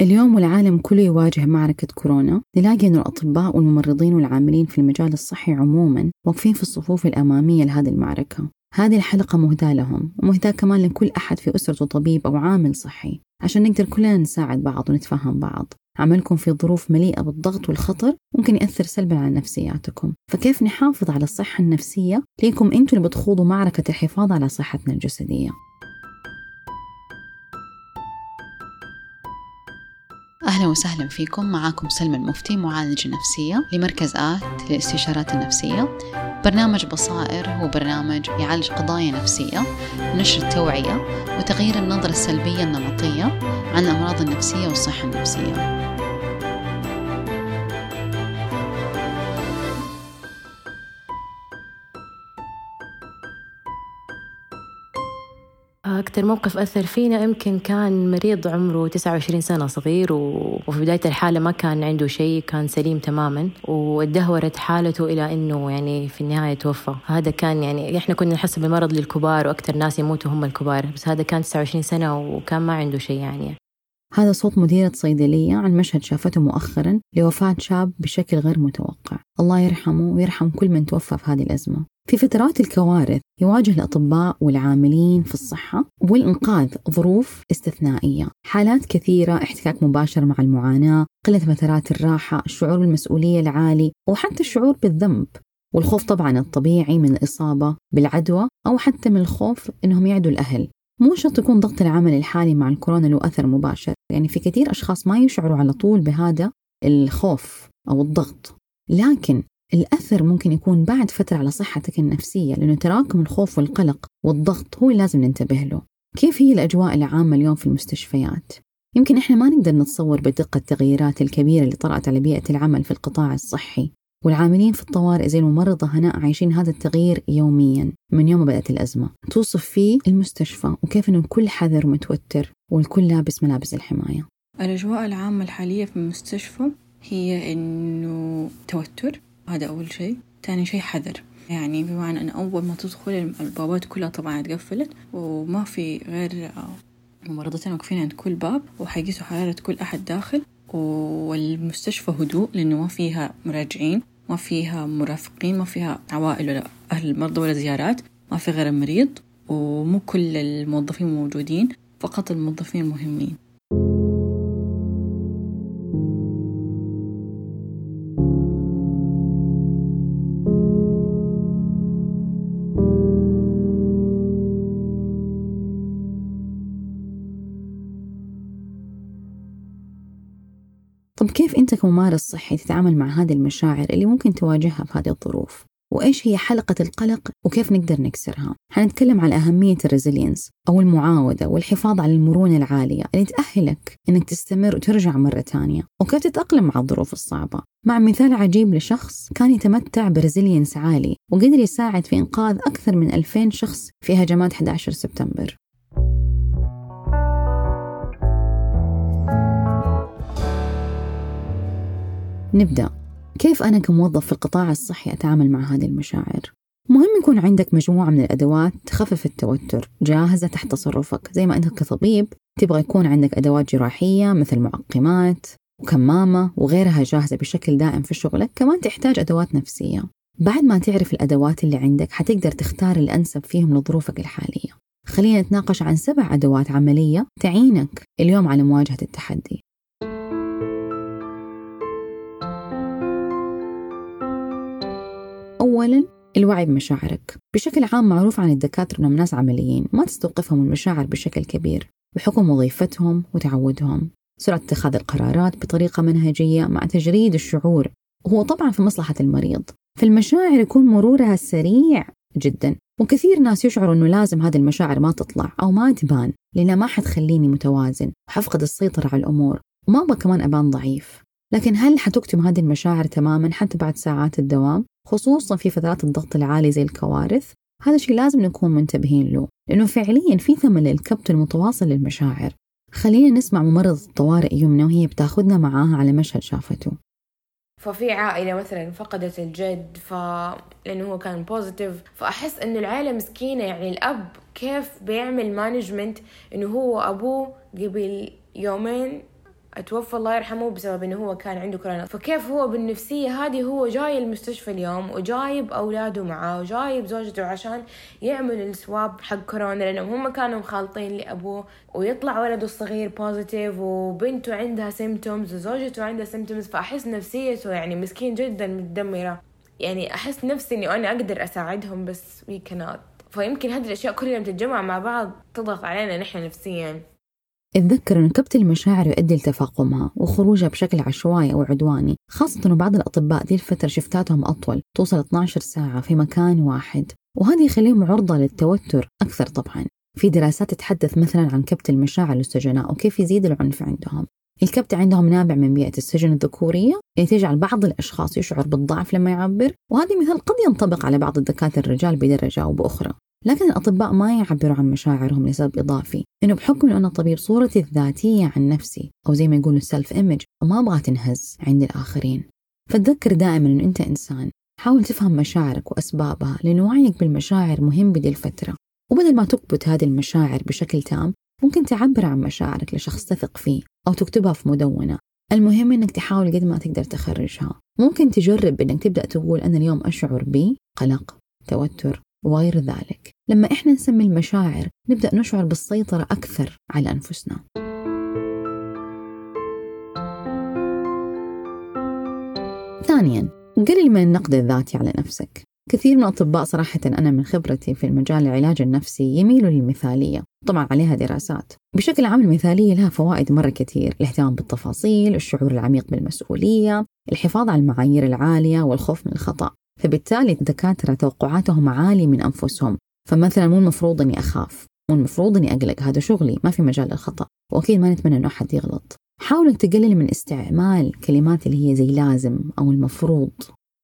اليوم والعالم كله يواجه معركة كورونا نلاقي أن الأطباء والممرضين والعاملين في المجال الصحي عموما واقفين في الصفوف الأمامية لهذه المعركة. هذه الحلقة مهداة لهم ومهداة كمان لكل أحد في أسرته طبيب أو عامل صحي. عشان نقدر كلنا نساعد بعض ونتفهم بعض. عملكم في ظروف مليئة بالضغط والخطر ممكن يأثر سلبا على نفسياتكم. فكيف نحافظ على الصحة النفسية؟ ليكم أنتم اللي بتخوضوا معركة الحفاظ على صحتنا الجسدية. أهلا وسهلا فيكم. معاكم سلمى المفتي معالجة نفسية لمركز آت للاستشارات النفسية. برنامج بصائر هو برنامج يعالج قضايا نفسية نشر التوعية وتغيير النظرة السلبية النمطية عن الأمراض النفسية والصحة النفسية. أكثر موقف أثر فينا. يمكن كان مريض عمره 29 سنة صغير وفي بداية الحالة ما كان عنده شيء كان سليم تماما وادهورت حالته إلى أنه يعني في النهاية توفى. هذا كان يعني إحنا كنا نحسب المرض للكبار وأكثر ناس يموتوا هم الكبار بس هذا كان 29 سنة وكان ما عنده شيء يعني. هذا صوت مديرة صيدلية عن مشهد شافته مؤخرا لوفاة شاب بشكل غير متوقع. الله يرحمه ويرحم كل من توفى في هذه الأزمة. في فترات الكوارث يواجه الأطباء والعاملين في الصحة والإنقاذ ظروف استثنائية. حالات كثيرة احتكاك مباشر مع المعاناة قلة فترات الراحة الشعور بالمسؤولية العالي وحتى الشعور بالذنب. والخوف طبعا الطبيعي من الإصابة بالعدوى أو حتى من الخوف إنهم يعدوا الأهل. مو شرط يكون ضغط العمل الحالي مع الكورونا له أثر مباشر. يعني في كثير أشخاص ما يشعروا على طول بهذا الخوف أو الضغط. لكن الأثر ممكن يكون بعد فترة على صحتك النفسية لأنه تراكم الخوف والقلق والضغط هو اللي لازم ننتبه له. كيف هي الأجواء العامة اليوم في المستشفيات؟ يمكن إحنا ما نقدر نتصور بدقة التغييرات الكبيرة اللي طرأت على بيئة العمل في القطاع الصحي. والعاملين في الطوارئ زي الممرضة هناء عايشين هذا التغيير يوميا من يوم ما بدأت الأزمة. توصف فيه المستشفى وكيف أنه الكل حذر ومتوتر والكل لابس ملابس الحماية. الأجواء العامة الحالية في المستشفى هي أنه توتر هذا أول شيء. تاني شيء حذر. يعني بمعنى أن أول ما تدخل البابات كلها طبعا اتقفلت وما في غير ممرضتين واقفين عند كل باب وحيقيسوا حرارة كل أحد داخل والمستشفى هدوء لأنه ما فيها مراجعين ما فيها مرافقين ما فيها عوائل ولا أهل المرضى ولا زيارات ما في غير المريض ومو كل الموظفين موجودين فقط الموظفين المهمين أنت كممارس صحي تتعامل مع هذه المشاعر اللي ممكن تواجهها في هذه الظروف؟ وإيش هي حلقة القلق وكيف نقدر نكسرها؟ حنتكلم عن أهمية ال resilience أو المعاودة والحفاظ على المرونة العالية اللي تأهلك إنك تستمر وترجع مرة تانية وكيف تتأقلم مع الظروف الصعبة مع مثال عجيب لشخص كان يتمتع ب resilience عالي وقدر يساعد في إنقاذ أكثر من 2000 شخص في هجمات 11 سبتمبر نبدأ. كيف أنا كموظف في القطاع الصحي أتعامل مع هذه المشاعر؟ مهم يكون عندك مجموعة من الأدوات تخفف التوتر جاهزة تحت تصرفك زي ما أنت كطبيب تبغى يكون عندك أدوات جراحية مثل معقمات وكمامة وغيرها جاهزة بشكل دائم في شغلك كمان تحتاج أدوات نفسية. بعد ما تعرف الأدوات اللي عندك حتقدر تختار الأنسب فيهم لظروفك الحالية. خلينا نتناقش عن سبع أدوات عملية تعينك اليوم على مواجهة التحدي. أولا الوعي بمشاعرك. بشكل عام معروف عن الدكاترة أنهم ناس عمليين ما تستوقفهم المشاعر بشكل كبير بحكم وظيفتهم وتعودهم. سرعة اتخاذ القرارات بطريقة منهجية مع تجريد الشعور وهو طبعا في مصلحة المريض. فالمشاعر يكون مرورها سريع جدا وكثير ناس يشعروا إنه لازم هذه المشاعر ما تطلع أو ما تبان لانها ما حتخليني متوازن وحفقد السيطرة على الأمور وما أبغى كمان أبان ضعيف. لكن هل حتكتم هذه المشاعر تماما حتى بعد ساعات الدوام؟ خصوصا في فترات الضغط العالي زي الكوارث هذا الشيء لازم نكون منتبهين له لأنه فعليا في ثمن للكبت المتواصل للمشاعر. خلينا نسمع ممرضة الطوارئ يمنى وهي بتاخذنا معاها على مشهد شافته. ففي عائلة مثلا فقدت الجد ف لأنه هو كان positive فأحس إنه العائلة مسكينة. يعني الأب كيف بيعمل management إنه هو أبوه قبل يومين توفى الله يرحمه بسبب إنه هو كان عنده كورونا. فكيف هو بالنفسية؟ هذه هو جاي المستشفى اليوم وجايب أولاده معاه وجايب زوجته عشان يعمل ال swab حق كورونا لأنهم هم كانوا مخالطين لأبوه ويطلع ولده الصغير positive وبنته عندها symptoms وزوجته عندها symptoms فأحس نفسيته يعني مسكين جدا متدمرة. يعني أحس نفسي إني أنا أقدر أساعدهم بس وي كانت فيمكن هذه الأشياء كلها تتجمع مع بعض تضغط علينا نحن نفسيا. أتذكر أن كبت المشاعر يؤدي لتفاقمها وخروجها بشكل عشوائي أو عدواني خاصة أنه بعض الأطباء دي الفترة شفتاتهم أطول توصل 12 ساعة في مكان واحد. وهذا يخليهم عرضة للتوتر أكثر طبعا. في دراسات تتحدث مثلا عن كبت المشاعر للسجناء وكيف يزيد العنف عندهم. الكبت عندهم نابع من بيئة السجن الذكورية اللي تجعل بعض الأشخاص يشعر بالضعف لما يعبر وهذا مثال قد ينطبق على بعض الدكاترة الرجال بدرجة أو بأخرى. لكن الأطباء ما يعبروا عن مشاعرهم لسبب إضافي إنه بحكم إنه أنا طبيب صورتي الذاتية عن نفسي أو زي ما يقولوا السلف إيمج ما أبغى تنهز عند الآخرين. فتذكر دائما إنه أنت إنسان حاول تفهم مشاعرك وأسبابها لأن وعيك بالمشاعر مهم بدي الفترة وبدل ما تكبت هذه المشاعر بشكل تام ممكن تعبر عن مشاعرك لشخص تثق فيه أو تكتبها في مدونة. المهم إنك تحاول قد ما تقدر تخرجها. ممكن تجرب إنك تبدأ تقول أنا اليوم أشعر بقلق توتر وغير ذلك. لما إحنا نسمي المشاعر نبدأ نشعر بالسيطرة أكثر على أنفسنا. ثانيا قلل من النقد الذاتي على نفسك. كثير من الأطباء صراحة أنا من خبرتي في المجال العلاج النفسي يميلوا للمثالية. طبعا عليها دراسات. بشكل عام المثالية لها فوائد مرة كثير. الاهتمام بالتفاصيل الشعور العميق بالمسؤولية الحفاظ على المعايير العالية والخوف من الخطأ. فبالتالي الدكاترة توقعاتهم عالية من أنفسهم. فمثلا مو المفروض أني أخاف. مو المفروض أني أقلق. هذا شغلي. ما في مجال للخطأ. وأكيد ما نتمنى أنه أحد يغلط. حاول تقلل من استعمال كلمات اللي هي زي لازم أو المفروض.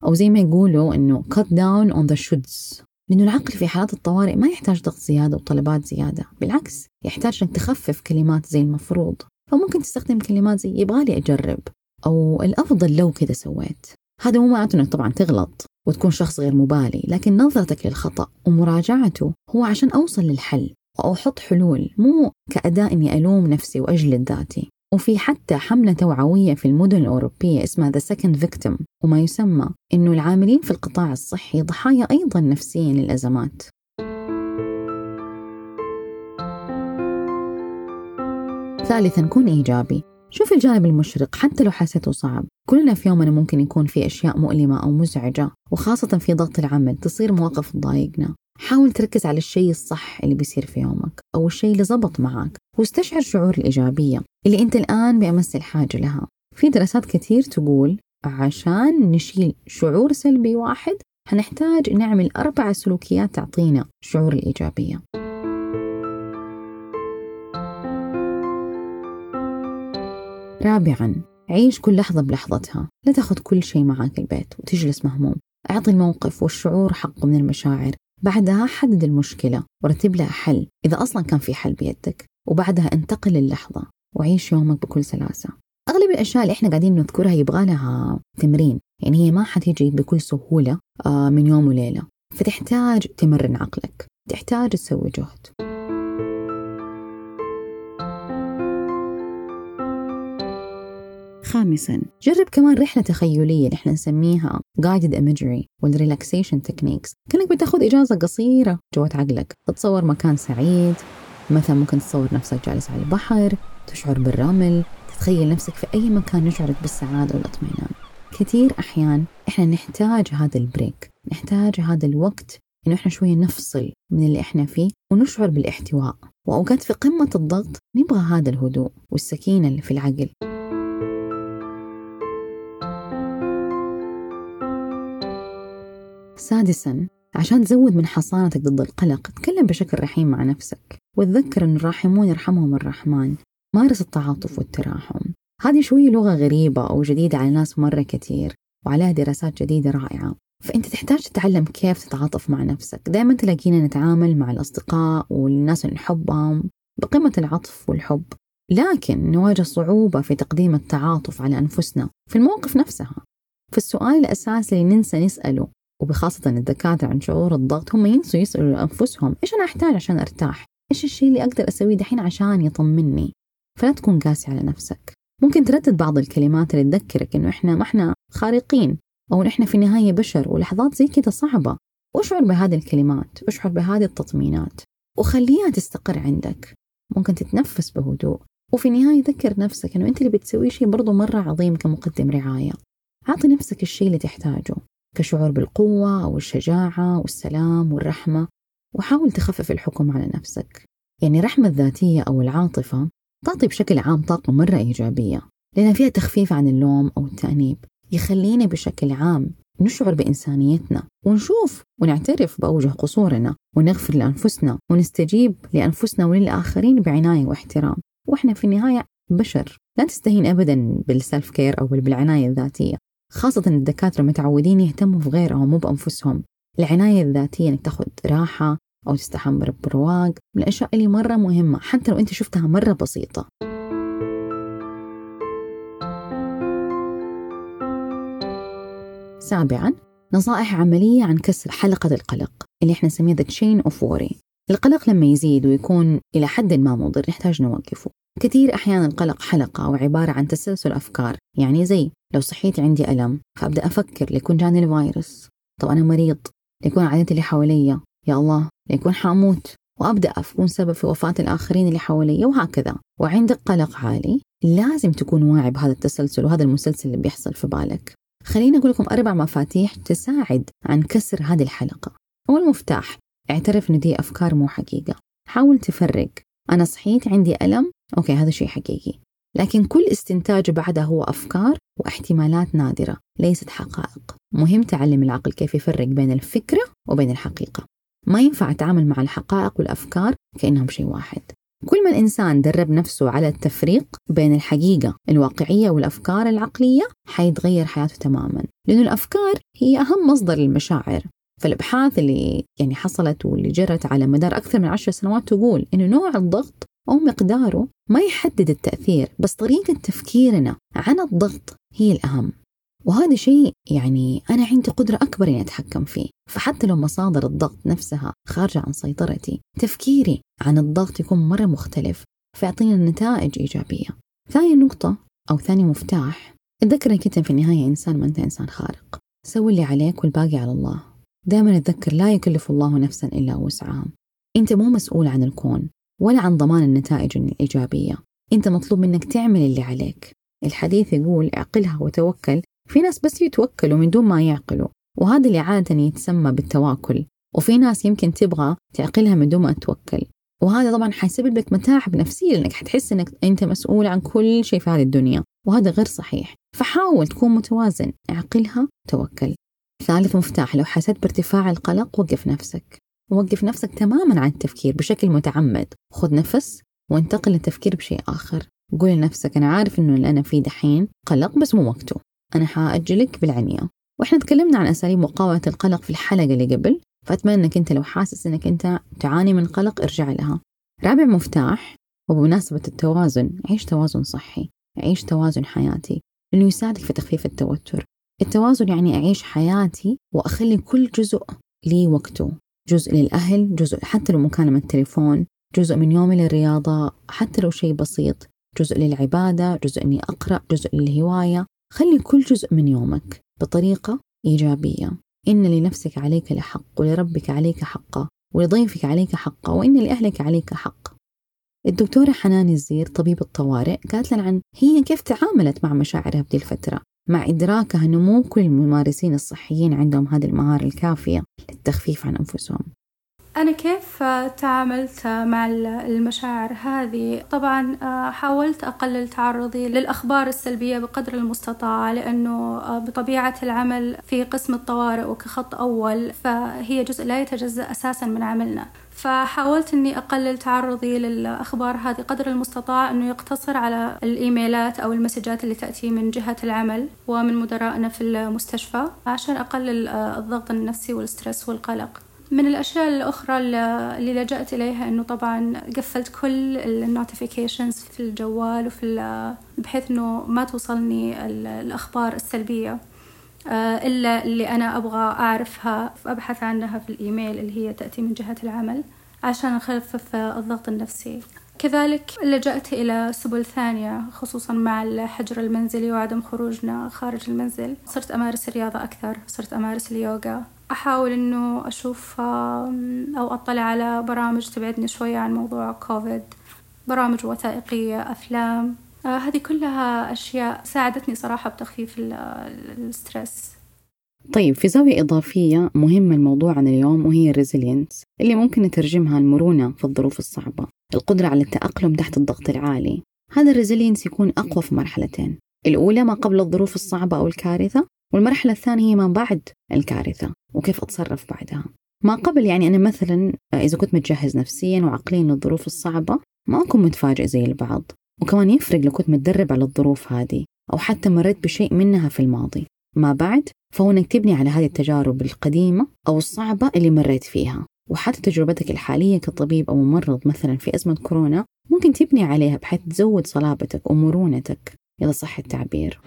أو زي ما يقولوا إنه cut down on the shoulds. لأنه العقل في حالات الطوارئ ما يحتاج ضغط زيادة وطلبات زيادة. بالعكس يحتاج إنك تخفف كلمات زي المفروض. فممكن تستخدم كلمات زي يبغالي أجرب. أو الأفضل لو كذا سويت. هذا مو معناته إنك طبعا تغلط. وتكون شخص غير مبالي لكن نظرتك للخطأ ومراجعته هو عشان أوصل للحل أو أحط حلول مو كأداة إني ألوم نفسي وأجلد ذاتي. وفي حتى حملة توعوية في المدن الأوروبية اسمها The Second Victim وما يسمى إنه العاملين في القطاع الصحي ضحايا أيضا نفسيا للأزمات. ثالثا كن إيجابي. شوف الجانب المشرق حتى لو حسيته صعب. كلنا في يومنا ممكن يكون في أشياء مؤلمة أو مزعجة وخاصة في ضغط العمل تصير مواقف تضايقنا. حاول تركز على الشيء الصح اللي بيصير في يومك أو الشيء اللي زبط معك واستشعر شعور الإيجابية اللي أنت الآن بأمس الحاجة لها. في دراسات كثير تقول عشان نشيل شعور سلبي واحد هنحتاج نعمل أربع سلوكيات تعطينا شعور الإيجابية. رابعا عيش كل لحظة بلحظتها. لا تاخذ كل شيء معك البيت وتجلس مهموم. أعطي الموقف والشعور حقه من المشاعر. بعدها حدد المشكلة ورتب لها حل إذا أصلا كان في حل بيدك. وبعدها انتقل للحظة وعيش يومك بكل سلاسة. أغلب الأشياء اللي إحنا قاعدين نذكرها يبغى لها تمرين. يعني هي ما حتيجي بكل سهولة آه، من يوم وليلة. فتحتاج تمرن عقلك. تحتاج تسوي جهد. خامسا. جرب كمان رحلة تخيلية نحن نسميها guided imagery وال relaxation techniques كأنك بتاخذ إجازة قصيرة جوات عقلك. تتصور مكان سعيد مثلا ممكن تصور نفسك جالس على البحر تشعر بالرمل تتخيل نفسك في أي مكان يشعرك بالسعادة والاطمئنان. كثير أحيان إحنا نحتاج هذا ال break نحتاج هذا الوقت إنه إحنا شوية نفصل من اللي إحنا فيه ونشعر بالإحتواء. وأوقات في قمة الضغط نبغى هذا الهدوء والسكينة اللي في العقل. سادسا عشان تزود من حصانتك ضد القلق تكلم بشكل رحيم مع نفسك وتذكر أن الراحمون يرحمهم الرحمن مارس التعاطف والتراحم. هذه شوية لغة غريبة أو جديدة على ناس مرة كثير وعليها دراسات جديدة رائعة. فأنت تحتاج تتعلم كيف تتعاطف مع نفسك. دائما تلاقينا نتعامل مع الأصدقاء والناس اللي نحبهم بقمة العطف والحب لكن نواجه صعوبة في تقديم التعاطف على أنفسنا في المواقف نفسها. فالسؤال الأساسي اللي ننسى نسأله وبخاصة الدكاترة عن شعور الضغط هم ينسوا يسألوا أنفسهم إيش أنا أحتاج عشان أرتاح؟ إيش الشيء اللي أقدر أسويه دحين عشان يطمني؟ فلا تكون قاسي على نفسك. ممكن تردد بعض الكلمات اللي تذكرك إنه إحنا ما إحنا خارقين أو إحنا في النهاية بشر ولحظات زي كده صعبة. واشعر بهذه الكلمات؟ اشعر بهذه التطمينات؟ وخليها تستقر عندك. ممكن تتنفس بهدوء. وفي النهاية ذكر نفسك إنه أنت اللي بتسوي شيء برضو مرة عظيم كمقدم رعاية. أعطي نفسك الشيء اللي تحتاجه. كشعور بالقوة أو الشجاعة والسلام والرحمة. وحاول تخفف الحكم على نفسك. يعني الرحمة الذاتية أو العاطفة تعطي بشكل عام طاقة مرة إيجابية لأنها فيها تخفيف عن اللوم أو التأنيب. يخلينا بشكل عام نشعر بإنسانيتنا ونشوف ونعترف بأوجه قصورنا ونغفر لأنفسنا ونستجيب لأنفسنا وللآخرين بعناية واحترام. وإحنا في النهاية بشر لا تستهين أبدا بالسلف كير أو بالعناية الذاتية. خاصة الدكاترة متعودين يهتموا في غيرهم مو بأنفسهم. العناية الذاتية إنك تاخذ راحة أو تستحمر برواق من الأشياء اللي مرة مهمة حتى لو أنت شفتها مرة بسيطة. سابعا نصائح عملية عن كسر حلقة القلق اللي إحنا نسميها the chain of worry. القلق لما يزيد ويكون إلى حد ما مضر نحتاج نوقفه. كثير أحيانا القلق حلقة أو عبارة عن تسلسل أفكار يعني زي لو صحيت عندي ألم فأبدأ أفكر ليكون جاني الفيروس. طب أنا مريض ليكون عائلتي اللي حواليا. يا الله ليكون حاموت. وأبدأ أكون سبب في وفاة الآخرين اللي حواليا وهكذا. وعندك قلق عالي لازم تكون واعي بهذا التسلسل وهذا المسلسل اللي بيحصل في بالك. خليني أقول لكم أربع مفاتيح تساعد عن كسر هذه الحلقة. أول مفتاح اعترف إن دي أفكار مو حقيقة. حاول تفرق. أنا صحيت عندي ألم؟ أوكي هذا شيء حقيقي. لكن كل استنتاج بعدها هو أفكار واحتمالات نادرة ليست حقائق. مهم تعلم العقل كيف يفرق بين الفكرة وبين الحقيقة. ما ينفع أتعامل مع الحقائق والأفكار كأنهم شيء واحد. كل ما الإنسان درب نفسه على التفريق بين الحقيقة الواقعية والأفكار العقلية حيتغير حياته تماما لأن الأفكار هي أهم مصدر للمشاعر. فالأبحاث اللي يعني حصلت واللي جرت على مدار أكثر من عشر سنوات تقول إنه نوع الضغط أو مقداره ما يحدد التأثير بس طريقة تفكيرنا عن الضغط هي الأهم. وهذا شيء يعني أنا عندي قدرة أكبر إني أتحكم فيه. فحتى لو مصادر الضغط نفسها خارجة عن سيطرتي تفكيري عن الضغط يكون مرة مختلف فيعطينا نتائج إيجابية. ثاني نقطة أو ثاني مفتاح تذكر انك انت في النهاية إنسان ما أنت إنسان خارق. سوي اللي عليك والباقي على الله. دائما أتذكر لا يكلف الله نفسا إلا وسعها. أنت مو مسؤول عن الكون. ولا عن ضمان النتائج الإيجابية. أنت مطلوب منك تعمل اللي عليك. الحديث يقول اعقلها وتوكل. في ناس بس يتوكلوا من دون ما يعقلوا. وهذا اللي عادة يتسمى بالتواكل. وفي ناس يمكن تبغى تعقلها من دون ما توكل. وهذا طبعا حيسبب لك متاعب نفسية لأنك حتحس أنك أنت مسؤول عن كل شيء في هذه الدنيا. وهذا غير صحيح. فحاول تكون متوازن. اعقلها توكل. ثالث مفتاح. لو حسيت بارتفاع القلق وقف نفسك. وقف نفسك تماما عن التفكير بشكل متعمد. خذ نفس وانتقل للتفكير بشيء آخر. قول لنفسك أنا عارف إنه اللي أنا فيه دحين قلق بس مو وقته. أنا حأجلك بالعنية. وإحنا تكلمنا عن أساليب مقاومة القلق في الحلقة اللي قبل فأتمنى أنك أنت لو حاسس أنك أنت تعاني من قلق ارجع لها. رابع مفتاح. وبمناسبة التوازن عيش توازن صحي. عيش توازن حياتي. لأنه يساعدك في تخفيف التوتر. التوازن يعني أعيش حياتي وأخلي كل جزء لي وقته. جزء للأهل جزء حتى لو مكالمة تليفون جزء من يومي للرياضة حتى لو شيء بسيط. جزء للعبادة جزء إني أقرأ جزء للهواية. خلي كل جزء من يومك بطريقة إيجابية. إن لنفسك عليك لحق ولربك عليك حقا ولضيفك عليك حقا وإن لأهلك عليك حق. الدكتورة حنان الزير طبيب الطوارئ قالت لنا عن هي كيف تعاملت مع مشاعرها بهذه الفترة. مع إدراكها أنه مو كل الممارسين الصحيين عندهم هذه المهارة الكافية للتخفيف عن أنفسهم. أنا كيف تعاملت مع المشاعر هذه؟ طبعا حاولت أقلل تعرضي للأخبار السلبية بقدر المستطاع لأنه بطبيعة العمل في قسم الطوارئ وكخط أول فهي جزء لا يتجزأ أساسا من عملنا فحاولت إني أقلل تعرضي للأخبار هذه قدر المستطاع إنه يقتصر على الإيميلات أو المسجات اللي تأتي من جهة العمل ومن مدرائنا في المستشفى عشان أقلل الضغط النفسي وال stress والقلق من الأشياء الأخرى اللي لجأت إليها إنه طبعا قفلت كل ال notifications في الجوال وفي بحيث إنه ما توصلني الأخبار السلبية. إلا اللي أنا أبغى أعرفها أبحث عنها في الإيميل اللي هي تأتي من جهة العمل عشان أخفف الضغط النفسي. كذلك لجأت إلى سبل ثانية خصوصا مع الحجر المنزلي وعدم خروجنا خارج المنزل. صرت أمارس الرياضة أكثر صرت أمارس اليوغا. أحاول أنه أشوف أو أطلع على برامج تبعدني شوية عن موضوع كوفيد. برامج وثائقية أفلام. آه، هذه كلها أشياء ساعدتني صراحة بتخفيف ال stress. طيب في زاوية إضافية مهمة الموضوع عن اليوم وهي ال resilience اللي ممكن نترجمها المرونة في الظروف الصعبة. القدرة على التأقلم تحت الضغط العالي. هذا ال resilience يكون أقوى في مرحلتين. الأولى ما قبل الظروف الصعبة أو الكارثة. والمرحلة الثانية هي ما بعد الكارثة وكيف أتصرف بعدها. ما قبل يعني أنا مثلا إذا كنت متجهز نفسيا وعقليا للظروف الصعبة ما أكون متفاجئ زي البعض. وكمان يفرق لو كنت متدرب على الظروف هذه أو حتى مريت بشيء منها في الماضي. ما بعد فهو إنك تبني على هذه التجارب القديمة أو الصعبة اللي مريت فيها. وحتى تجربتك الحالية كطبيب أو ممرض مثلا في أزمة كورونا ممكن تبني عليها بحيث تزود صلابتك ومرونتك. إذا صح التعبير.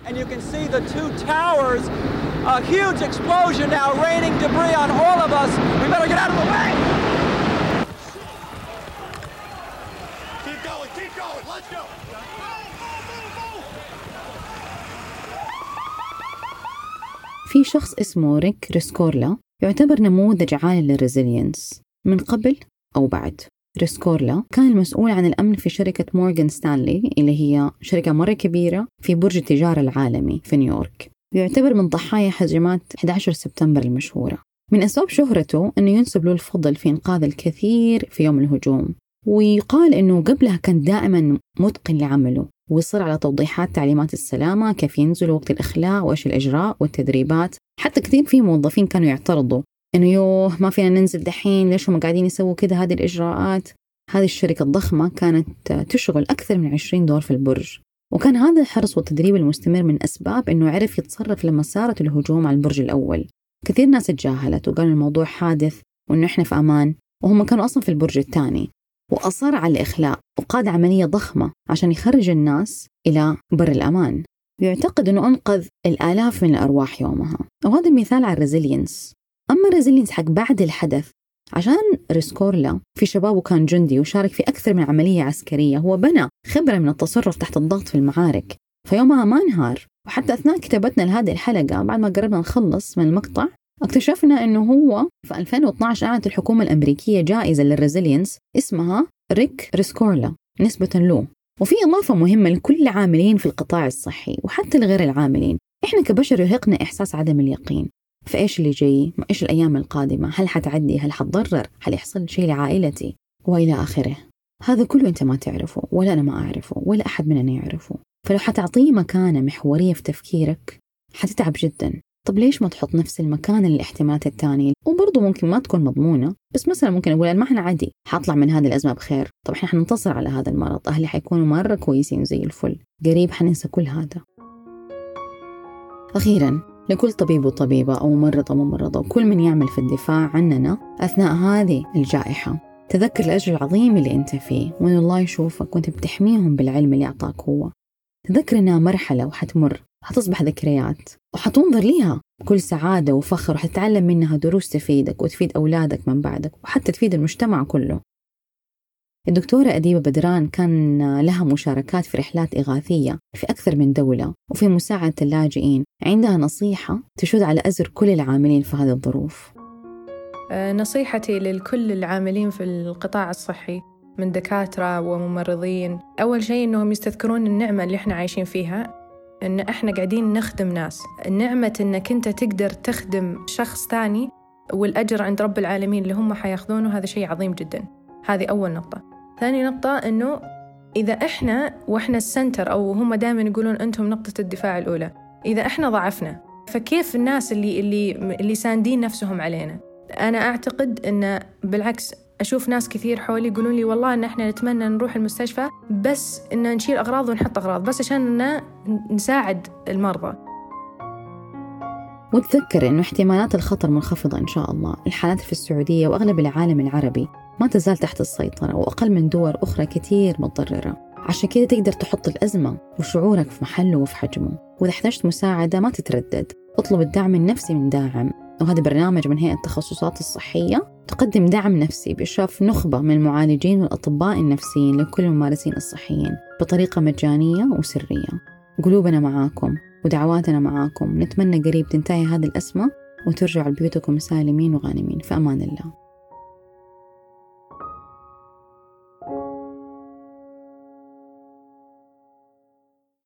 في شخص اسمه ريك ريسكورلا يعتبر نموذج عالي لل resilience من قبل أو بعد. ريسكورلا كان المسؤول عن الأمن في شركة مورغان ستانلي اللي هي شركة مرة كبيرة في برج التجارة العالمي في نيويورك. ويعتبر من ضحايا هجمات 11 سبتمبر المشهورة. من أسباب شهرته أنه ينسب له الفضل في إنقاذ الكثير في يوم الهجوم ويقال أنه قبلها كان دائما متقن لعمله ويصر على توضيحات تعليمات السلامة كيف ينزلوا وقت الإخلاء وإيش الإجراء والتدريبات. حتى كثير في موظفين كانوا يعترضوا إنه يوه ما فينا ننزل دحين ليش هم قاعدين يسووا كذا هذه الإجراءات. هذه الشركة الضخمة كانت تشغل أكثر من 20 دور في البرج. وكان هذا الحرص والتدريب المستمر من أسباب أنه عرف يتصرف لما صارت الهجوم على البرج الأول. كثير ناس تجاهلت وقالوا الموضوع حادث وأنه إحنا في أمان وهم كانوا أصلا في البرج الثاني. وأصر على الإخلاء وقاد عملية ضخمة عشان يخرج الناس إلى بر الأمان. يعتقد أنه أنقذ الآلاف من الأرواح يومها. وهذا مثال على ال resilience. أما ال resilience حق بعد الحدث عشان ريسكورلا في شبابه كان جندي وشارك في أكثر من عملية عسكرية هو بنى خبرة من التصرف تحت الضغط في المعارك فيومها ما انهار وحتى أثناء كتابتنا لهذه الحلقة بعد ما قربنا نخلص من المقطع اكتشفنا إنه هو في 2012 أعلنت الحكومة الأمريكية جائزة لل resilience اسمها ريك ريسكورلا نسبة له وفي إضافة مهمة لكل العاملين في القطاع الصحي وحتى لغير العاملين إحنا كبشر يرهقنا إحساس عدم اليقين. فإيش اللي جاي؟ إيش الأيام القادمة؟ هل حتعدي؟ هل حتضرر؟ هل يحصل شيء لعائلتي؟ وإلى آخره هذا كله أنت ما تعرفه ولا أنا ما أعرفه ولا أحد مننا يعرفه فلو حتعطيه مكانة محورية في تفكيرك حتتعب جدا طب ليش ما تحط نفس المكان للاحتمالات الثانية وبرضه ممكن ما تكون مضمونة بس مثلا ممكن أقول ما إحنا عادي حطلع من هذه الأزمة بخير طب إحنا حننتصر على هذا المرض أهلي حيكونوا مرة كويسين زي الفل قريب حننسى كل هذا أخيرا لكل طبيب وطبيبة أو ممرضة وممرضة وكل من يعمل في الدفاع عننا أثناء هذه الجائحة. تذكر الأجر العظيم اللي أنت فيه وأن الله يشوفك وأنت بتحميهم بالعلم اللي أعطاك هو تذكر إنها مرحلة وحتمر حتصبح ذكريات وحتنظر ليها بكل سعادة وفخر وحتتعلم منها دروس تفيدك وتفيد أولادك من بعدك وحتى تفيد المجتمع كله. الدكتورة أديبة بدران كان لها مشاركات في رحلات إغاثية في أكثر من دولة وفي مساعدة اللاجئين. عندها نصيحة تشد على أزر كل العاملين في هذه الظروف. آه، نصيحتي لكل العاملين في القطاع الصحي من دكاترة وممرضين. أول شيء أنهم يستذكرون النعمة اللي إحنا عايشين فيها إن إحنا قاعدين نخدم ناس. النعمة إنك أنت تقدر تخدم شخص ثاني والأجر عند رب العالمين اللي هم حياخذونه هذا شيء عظيم جدا. هذه أول نقطة. ثاني نقطة إنه إذا إحنا وإحنا السنتر أو هم دائما يقولون أنتم نقطة الدفاع الأولى إذا إحنا ضعفنا فكيف الناس اللي اللي اللي ساندين نفسهم علينا؟ أنا أعتقد أن بالعكس أشوف ناس كثير حولي يقولون لي والله إن إحنا نتمنى نروح المستشفى بس إن نشيل أغراض ونحط أغراض بس عشان إن نساعد المرضى. وتذكر إنه احتمالات الخطر منخفضة إن شاء الله. الحالات في السعودية وأغلب العالم العربي ما تزال تحت السيطرة وأقل من دول أخرى كثير متضررة. عشان كده تقدر تحط الأزمة وشعورك في محله وفي حجمه. وإذا احتجت مساعدة ما تتردد. اطلب الدعم النفسي من داعم. وهذا برنامج من هيئة التخصصات الصحية. تقدم دعم نفسي بإشراف نخبة من المعالجين والأطباء النفسيين لكل الممارسين الصحيين بطريقة مجانية وسرية. قلوبنا معاكم ودعواتنا معاكم. نتمنى قريب تنتهي هذه الأزمة وترجعوا لبيوتكم سالمين وغانمين. في أمان الله.